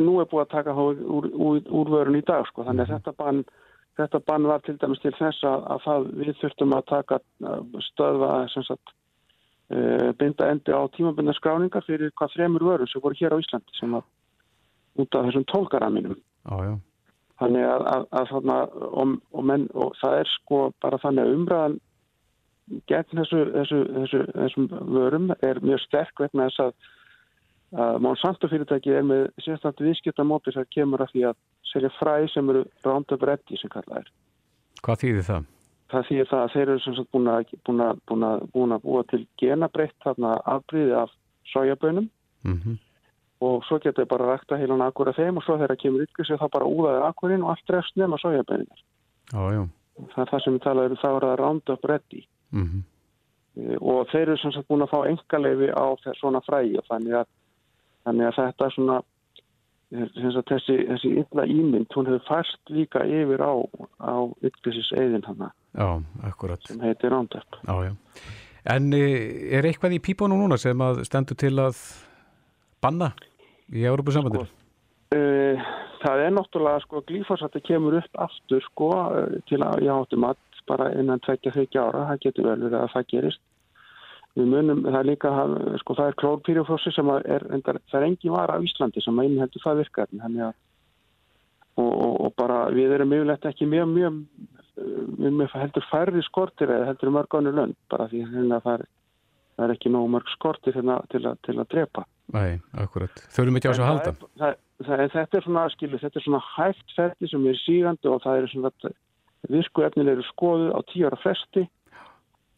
Nú er búið að taka þá úr, úr, úr vörunni í dag sko. Þannig að þetta bann þetta bann var til dæmis til þess að, að það við þurftum að taka stöðva sagt uh, binda endi á tímabinda skráningar fyrir hvað þremur vörur sem voru hér á Íslandi sem að út af þessum tólkaraminum Já, já. Þannig að, að, að þarna, og, og, menn, og það er sko bara þannig að umræðan gegn þessu, þessu, þessu, þessum vörum er mjög sterk vegna þess að, að Monsanto fyrirtæki er með sérstænt viðskiptamóti sem kemur að því að selja fræ sem eru Roundup Ready sem kallað er. Hvað þýðir það? Það þýðir það að þeir eru sem sagt búin að, búin að, búin að, búin að búa til genabreitt þarna afbríði af sojabönum Mm og svo getur þau bara rækta heilan akkur af þeim og svo þegar það kemur ytkvæmst þá bara úðaði akkurinn og allt refst nema sojabönir. Já, já. Það er það sem við talaðum um þá er það Roundup Ready Mm Eh, og þeir eru sem sagt búin að fá engaleifi á svona fræi og þannig að, þannig að þetta svona eh, þessi, þessi illa ímynd hún hefur færst líka yfir á, á ykkursis eðin akkurat. sem heitir Roundup. En eh, er eitthvað í pípunum núna sem að stendur til að banna í Európa-sambandinu? Uh, það er náttúrulega sko glífosati kemur upp aftur sko til að ég áttum að bara innan tvekja þykja ára, það getur vel verið að það gerist. Við munum, það er líka, sko það er klórpýrjaflossi sem að er, endar, það er engin vara á Íslandi sem að innheldur það virkarni, þannig að og, og, og bara við erum yfirlegt ekki mjög, mjög, við erum heldur færri skortir eða heldur mörg ánur lönd, bara því hérna það er, það er ekki nógu mörg skortir hérna til, að, til að drepa. Nei, akkurat. Þurfum ekki á þessu að halda. Það, það, það, þetta er svona, skilu, þetta er svona hægt ferdi sem er sígandi og það er svona virku efnilegri skoðu á tíu ára fresti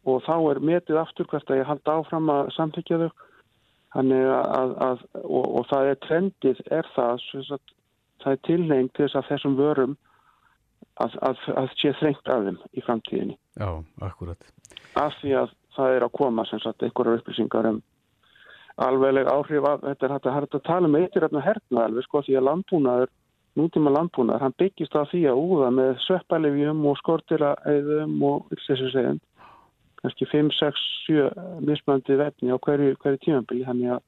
og þá er metið aftur hvert að ég halda áfram að samþykja þau að, að og, og það er trendið er það, sagt, það er tilneying til þess að þessum vörum að, að, að sé þrengt af þeim í framtíðinni. Já, akkurat. Af því að það er að koma einhverjar upplýsingar um alvegleg áhrif af, þetta er hægt að, að tala um eitthvað hérna herna alveg sko því að landbúnaður, nútíma landbúnaður, hann byggist á því að úða með sveppalifjum og skortiraæðum og þessu segjum kannski 5, 6, 7 mismöndi vefni á hverju, hverju tímanbili þannig að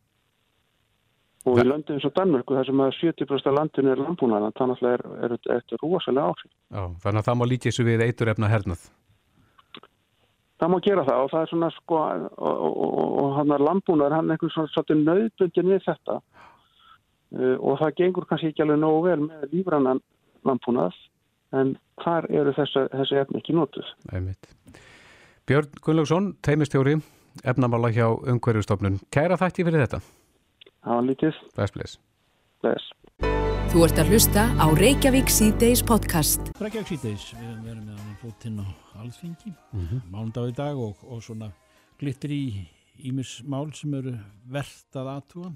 og í löndum eins og Danmörku þar sem að 70% af landinu er landbúnaðan þannig að það er þetta rosalega áhrif. Já, þannig að það má lítið þessu við eitur efna hernað. Það má gera það og það er svona sko og, hann er landbúnaðar hann er einhvern svona svolítið nöðbundin við þetta. Uh, og það gengur kannski ekki alveg nógu vel með lífrannan landbúnað en þar eru þessi, efni ekki nótuð Æmitt. Björn Gunnlaugsson, teimistjóri efnamála hjá Ungverjustofnun Kæra þætti fyrir þetta Það var lítið Bless, bless. Bless. Þú ert að hlusta á Reykjavík C-Days podcast. Reykjavík síðdeis, við verið með hann fótinn á alþingi, mm Mhm. mándag í dag og, og svona glittir í ímis mál sem eru verðt að aðtúa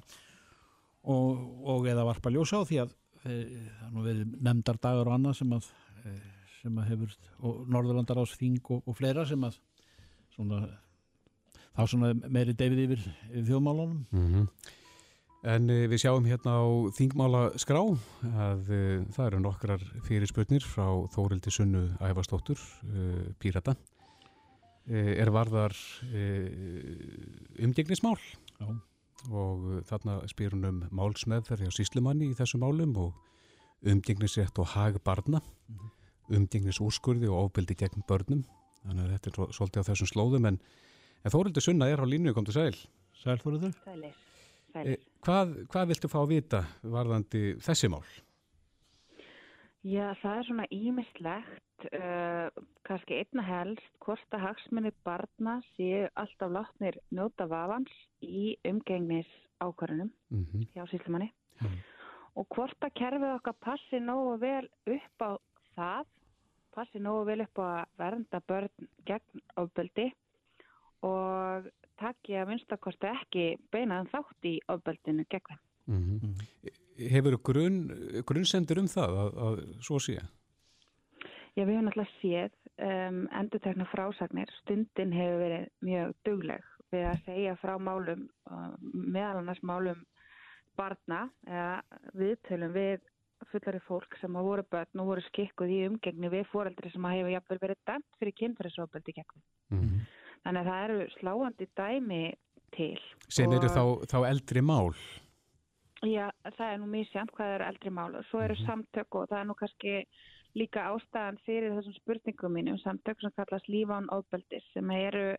og, og eða varpa ljósa á því að e, það er nú verið nefndar dagar og annað sem að, e, sem að hefur og Norðurlandar ás þing og, og fleira sem að svona þá svona meiri deyfið yfir, yfir þjóðmálunum Mm En uh, við sjáum hérna á þingmála skrá að uh, það eru nokkrar fyrirspurnir frá Þórildi Sunnu Ævarstóttur, uh, Pírata, uh, er varðar umgengnismál Já. og þarna spyr hún um málsmeðferði á síslumanni í þessum málum og umgengnisrétt og hag barna, Mhm. umgengnisúrskurði og ofbeldi gegn börnum, þannig að þetta er svo- svolítið á þessum slóðum en, en Þórildi Sunna er á línu, kom til sæl. Sæl Þóruður? Sælir. Eh, Hvað, hvað viltu fá að vita varðandi þessi mál? Já, það er svona ímislegt, uh, kannski einna helst, hvort að hagsmunni barna séu alltaf látnir njóta vafans í umgengnis ákvarðunum Mm -hmm. hjá síslumanni Mhm. og hvort að kerfið okkar passi nógu vel upp á það passi nógu vel upp á að vernda börn gegn ofbeldi og takki að minnstakosti ekki beinaðan þátt í ofbeldinu gegn þeim. Mm -hmm. Hefur grunn, grunnsendur um það að, að svo sé? Já, við hefum alltaf séð um, endur frásagnir. Stundin hefur verið mjög dugleg við að segja frá málum, uh, meðal annars málum barna eða viðtölum við fullari fólk sem hafa voru börn og voru skikkuð í umgengni við fóreldri sem hafa jafnvel verið dæmt fyrir kynferðisofbeldi gegnum. Mm -hmm. Þannig að það eru sláandi dæmi til. Sen eru þá, þá eldri mál? Já, það er nú sjamt hvað eru eldri mál og svo eru mm -hmm. samtök og það er nú kannski líka ástæðan fyrir þessum spurningum mínum samtök sem kallast lífán ofbeldis sem eru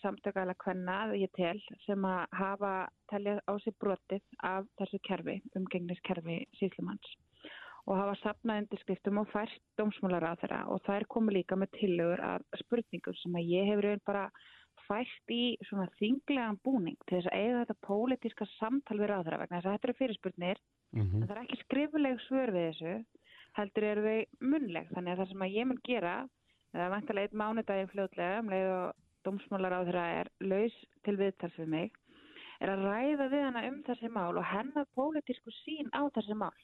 samtökala hvenna, ég tel, sem að hafa telja á sig brotið af þessu kerfi, umgengniskerfi síslumanns og hafa sapnað undirskriftum og fært dómsmálar á þeirra og það er komið líka með tillögur af spurningum sem að ég hefur bara fært í svona þinglegan búning til þess að eiga þetta pólitíska samtal við ráðra vegna þess að þetta eru fyrirspurnir. Mm -hmm. en það er ekki skrifuleg svör við þessu heldur eru þau munleg þannig að það sem að ég mun gera það er vantilega eitt mánudagin fljótlega um leið og dómsmálar á þeirra er laus til viðtals við mig er að ræða við hana um þessi mál og hennar pólitísku sín á þessi mál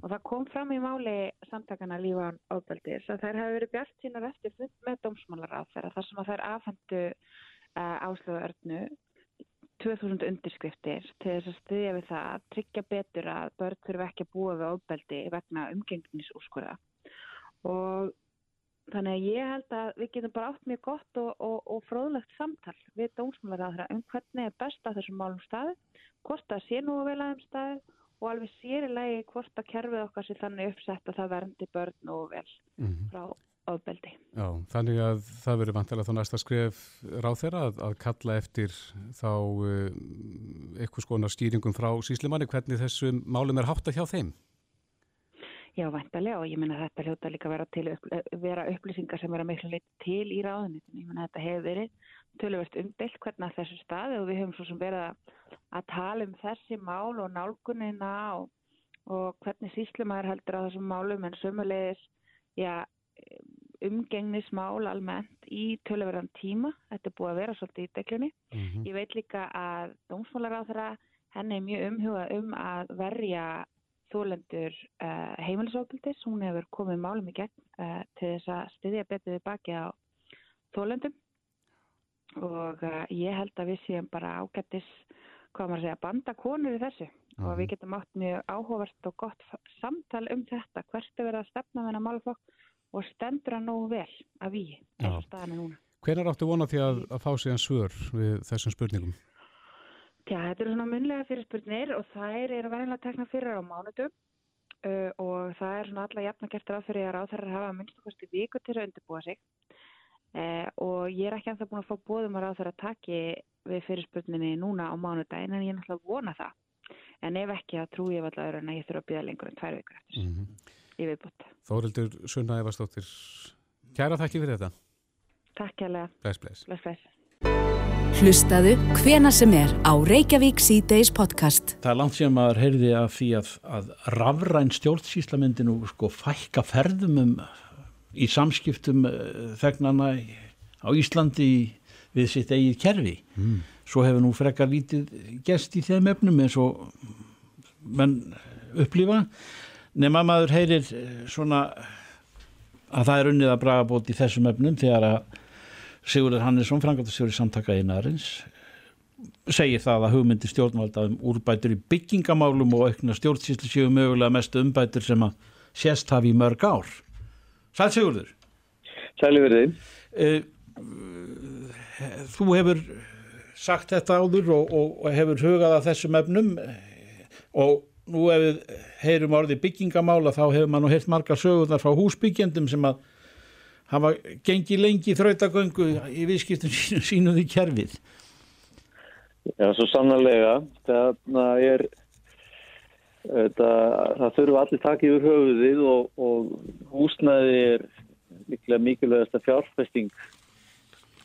Og það kom fram í máli samtakana lífan ábeldis að þær hafi verið bjart sínar eftir fund með dómsmálaráð þar sem að þær afhendu uh, áslöguörnu 2000 undirskriftir til þess að styðja við það að tryggja betur að börn þurfi ekki að búa við ábeldi vegna umgengnisúrskurða. Og þannig að ég held að við getum bara átt mjög gott og, og, og fróðlegt samtal við dómsmálaráð um hvernig er best að þessum málum staði, hvort það sé nú að vel aðeins staði og alveg sérilegi hvort að kerfið okkar sé þannig uppsett að það verndi börn og vel mm -hmm. frá ofbeldi. Já, þannig að það verður vantilega þá næsta skref ráð þeirra að, að kalla eftir þá uh, eitthvað skonar stýringum frá síslimanni hvernig þessu málum er hátt að hjá þeim? Já, vantilega og ég menna að þetta hljóta líka vera, til, vera upplýsingar sem vera miklu lit til í ráðunni. Ég menna að þetta hefur verið töluvert umbilt hvernig þessu staði og við höfum svo sem verið að, að tala um þessi mál og nálgunina og, og hvernig síslumæður heldur á þessum málum en sömulegis ja, umgengnismál almennt í töluverðan tíma. Þetta er búið að vera svolítið í deglunni. Mm -hmm. Ég veit líka að dómsmálar á þeirra henni er mjög umhugað um að verja þólendur uh, heimilisofbildis. Hún hefur komið málum í gegn uh, til þess að styðja betið baki á þólendum og uh, ég held að við séum bara ágættis, hvað maður segja, banda konur í þessu Aha. og við getum átt mjög áhugavert og gott samtal um þetta, hvert er verið að stefna þennan málflokk og stendur að nógu vel að við erum staðinu núna. Hver er áttu vonað því að, að fá en svör við þessum spurningum? Já, þetta eru svona munlega fyrir spurnir og það er að verðinlega tekna fyrir á mánutum uh, og það er svona alla jafn að gert ráð fyrir að ráð þeirra hafa minnst okkur stíð viku til að undirbúa sig. Eh, og ég er ekki ennþá búin að fá bóðum að ráð þeirra taki við fyrirspurninni núna á mánudagin en ég er náttúrulega vona það. En ef ekki þá trú ég alltaf að ég þurfa að býða lengur en tvær vikur eftir. Mm -hmm. í viðbútt Þórildur Sunna Evarstóttir Kæra þakki fyrir þetta. Takk Hlustaðu hvena sem er á Reykjavík C-Days podcast. Það er langt síðan maður heyrði af því að, að rafræn stjórnsíslamyndinu sko fækka ferðum um í samskiptum eh, þegnana á Íslandi við sitt eigið kerfi. Mm. svo hefur nú frekar lítið gest í þeim efnum eins og menn upplifa. Nema maður heyrir eh, svona að það er unnið að braga bót í þessum efnum þegar að Sigurður Hannesson, frangatastjóri samtaka einarins segir það að hugmyndi stjórnvalda um úrbætur í byggingamálum og aukna stjórnsýslu séu mögulega mestu umbætur sem að sést hafi í mörg ár. Sæl Sigurður. Sæliverði uh, Þú hefur sagt þetta áður og, og, og hefur hugað að þessum efnum. Og nú ef við heyrum orði byggingamála þá hefur og heilt margar sögurnar frá húsbyggjendum sem að hafa gengið lengi þrautagöngu í viðskiptum sínu, sínuði kerfið. Já, svo sannlega það er Þetta, það þurfa allir takið úr höfuðið og, og húsnæði er mikilvægt mikilvægast að fjárfesting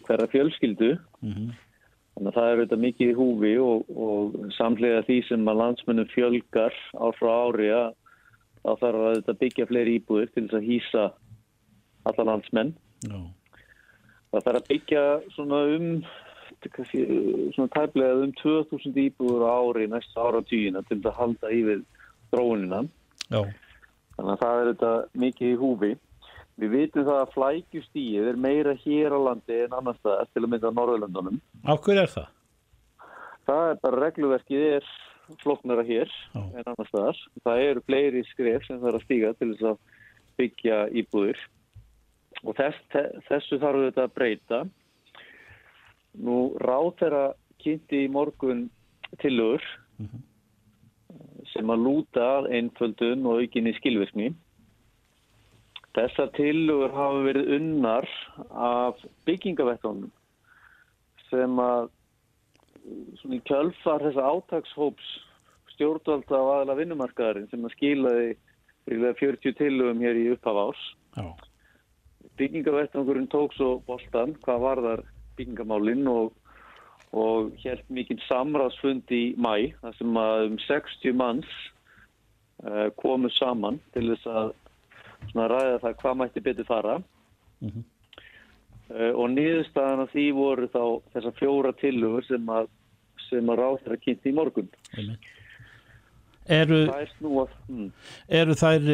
hverja fjölskyldu. Mm -hmm. þannig að það er auðvitað mikið í húfi og, og samlega því sem að landsmennum fjölgar ár frá ári að þá þarf að byggja fleiri íbúðir til þess að hýsa alla landsmenn. Já. Það þarf að byggja svona um svona tæplega um 2000 íbúður ári næsta ára tíuna til að halda í við dróunina. Já. Þannig að það er þetta mikið í húfi. Við vitum það að flækjustíið er meira hér á landi en annars staðar til að mynda á Norðurlandunum. Af hverju er það? Það er bara regluverkið er floknara hér Já. en annars staðar. Það eru fleiri skref sem það er að stíga til þess að byggja íbúður og þess, þessu þarf þetta að breyta. Nú ráð þeirra kynnti í morgun tilur sem að lúta einföldun og aukinni skilvirkni. Þessar tilugur hafa verið unnar af byggingavettunum sem að svona í kjölfar þessa átagshóps stjórnvalda á aðla vinnumarkaðarinn sem að skilaði ríðlega 40 tilugum hér í upphaf árs. Já. Byggingavettunum tók svo boltan hvað varðar byggingamálinn og, og helt mikið samráðsfund í mæ þar sem að um 60 manns uh, komu saman til þess að ræða það hvað mætti betur fara Mhm. uh, og niðurstaðan af því voru þá þessar fjóra tilugur sem að, að ráð þeirra kynnti í morgun. Eru, Það er snúað. Hmm. eru þær,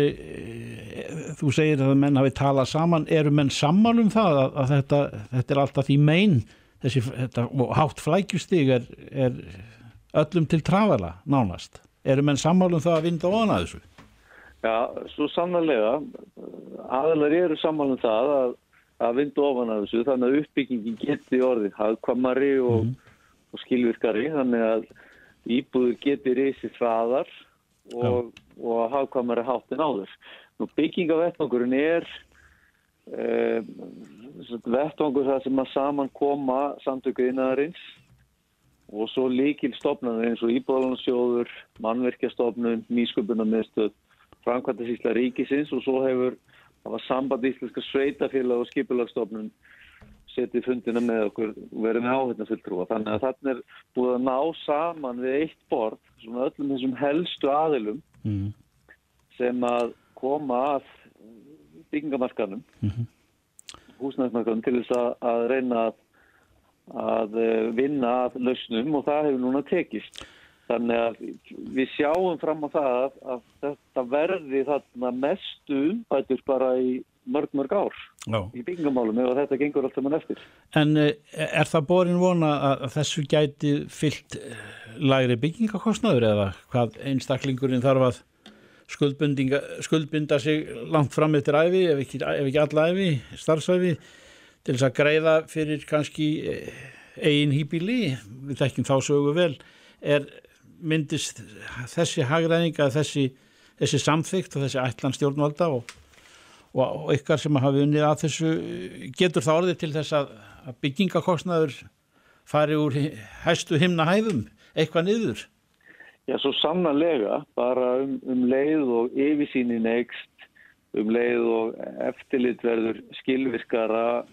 þú segir að menn hafi talað saman, eru menn sammála um það að, að þetta, þetta er alltaf því megin, þessi þetta, og hátt flækjustig er, er öllum til trafala nánast. Eru menn sammála um það að vinda ofan að þessu? Já, svo sannarlega aðalar eru saman um það að, að vindu ofan af þessu þannig að uppbyggingin geti orðið hagkvamari og, og skilvirkari þannig að íbúður geti risið hraðar og, og hagkvamari hátt en áður. Nú byggingavettvangurinn er eh, vettvangur það sem að saman koma samtöku innaðarins og svo líkil stofnanir eins og Íbúðalansjóður, Mannverkjastofnun, Nýsköpunarmiðstöð, Frankvæntasísla ríkisins og svo hefur það var samband íslenska sveitafélag og skipulagsstofnun setið fundina með okkur og verið með áhengna fulltrúa. Þannig að þarna er búið að ná saman við eitt borð, svona öllum þessum helstu aðilum Mm. sem að koma að byggingamarkanum, Mhm. húsnæðismarkanum til þess að, að reyna að, að eh, vinna að lausnum og það hefur núna tekist. Þannig að við sjáum fram á það að, að þetta verði þarna mestu umbætur bara í mörg, mörg ár Já. í byggingamálum ef að þetta gengur allt saman eftir. En e, er það borin vona að að þessu gæti fyllt eh, lægri byggingakostnaður eða hvað einstaklingurinn þarf að skuldbinda sig langt fram eftir æfi, ef ekki, ef ekki alla æfi, starfsæfi, til þess að greiða fyrir kannski eh, eigin hýbíli, við þekkjum þá sögu vel, er myndist þessi hagræðinga, þessi, þessi samþygt og þessi ætlan stjórnvalda og, og, ykkar sem hafi unnið að þessu, getur það orðið til þess að, að byggingakostnaður fari úr hæstu himna hæðum, eitthvað niður? Já, svo sannarlega, bara um, um leið og yfirsýnin eikst, um leið og eftirlit verður skilvirkara,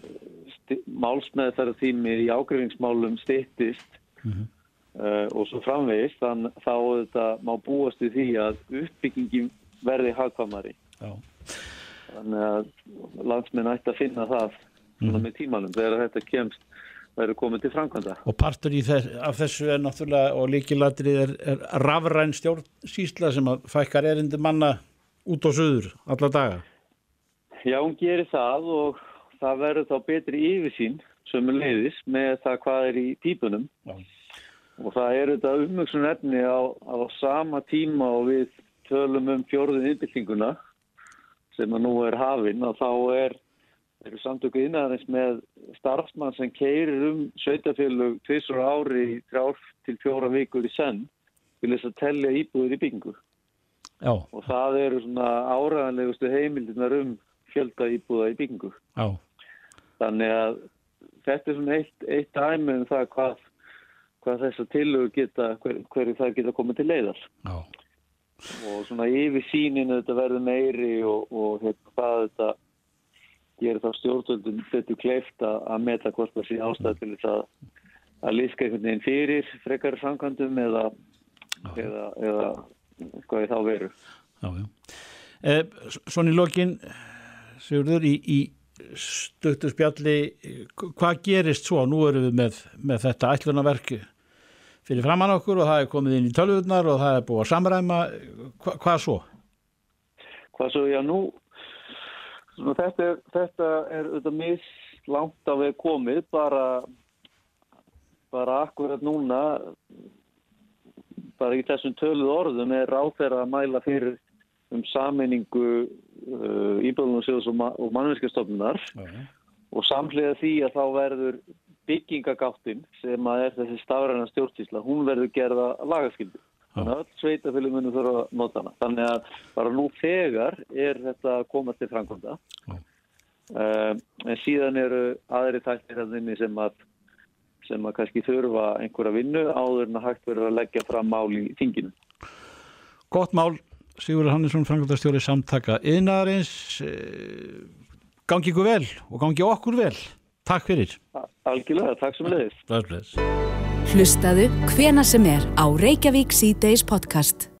málsmeðþara tími í ágreifingsmálum styttist uh, og svo framvegist, þann þá þetta má búast við því að uppbyggingin verði hagkvamari. Já. Þannig að landsmenn ætti að finna það svona með tímanum þegar þetta kemst verður komið til framkvæmda. Og partur þess, af þessu er náttúrulega og líkilatrið er, er rafræn stjórnsýsla sem að fækkar erindi manna út á söður alla daga. Já, hún gerir það og það verður þá betri yfirsýn sömu leiðis með það hvað er í típunum Já. og það er þetta umvöksun efni á, á sama tíma og við tölum um fjórðin innbygginguna sem nú er hafin og þá er eru samtöku innæðarins með starfsmann sem keirir um sveitafélug tvisur ári í þrjár til fjóra vikur í senn til þess að tellja íbúður í byggingu Já, og það eru svona áræðanlegustu heimildinar um fjölda íbúða í byggingu. já, Þannig að þetta er svona eitt, eitt dæmi um það hvað, hvað þessar tillögur geta, hver, hverju það geta komið til leiðar. já. Og svona yfir síninu þetta verður meiri og, og hérna, hvað þetta gerir þá stjórnvöldum þetta kleift að, meta hvort það sé ástæð til þess að, að líska einhvern veginn fyrir frekar samkvæmdum eða, eða, eða hvað er þá veru. já, já. Eh, Svona í lokin, Sigurður, í, í stuttu spjalli hvað gerist svo? Nú erum við með, með þetta ætlunarverk fyrir framann okkur og það er komið inn í tölvurnar og það er búið að samræma Hva, hvað svo? Hvað svo, já nú svona, þetta er þetta er auðvitað mislangt á við komið bara bara akkurat núna bara í þessum töluð orðum er ráþeira að mæla fyrir um saminningu uh, íbjöðunarsjóðs og, ma og mannverkjastofnunar Okay. og samlega því að þá verður byggingagáttin sem að er þessi stafræna stjórnstísla, hún verður gerða lagaskildu. Þannig að öll sveitafélum munum þurfa að nota hana. Þannig að bara nú þegar er þetta að koma til framkvæmda. Uh, en síðan eru aðri þættir þannig sem að sem að kannski þurfa einhverja vinnu áður en að hægt verður að leggja fram mál í þinginu. Gott mál, Sigurður Hannesson, frangöldastjóri samtaka yðnaðarins. Eh, Gangi ykkur vel og gangi okkur vel. Takk fyrir. Algjörlega, takk sem leiðis. Bless, bless. Hlustaðu hvena sem er á Reykjavík síðdeis podcast.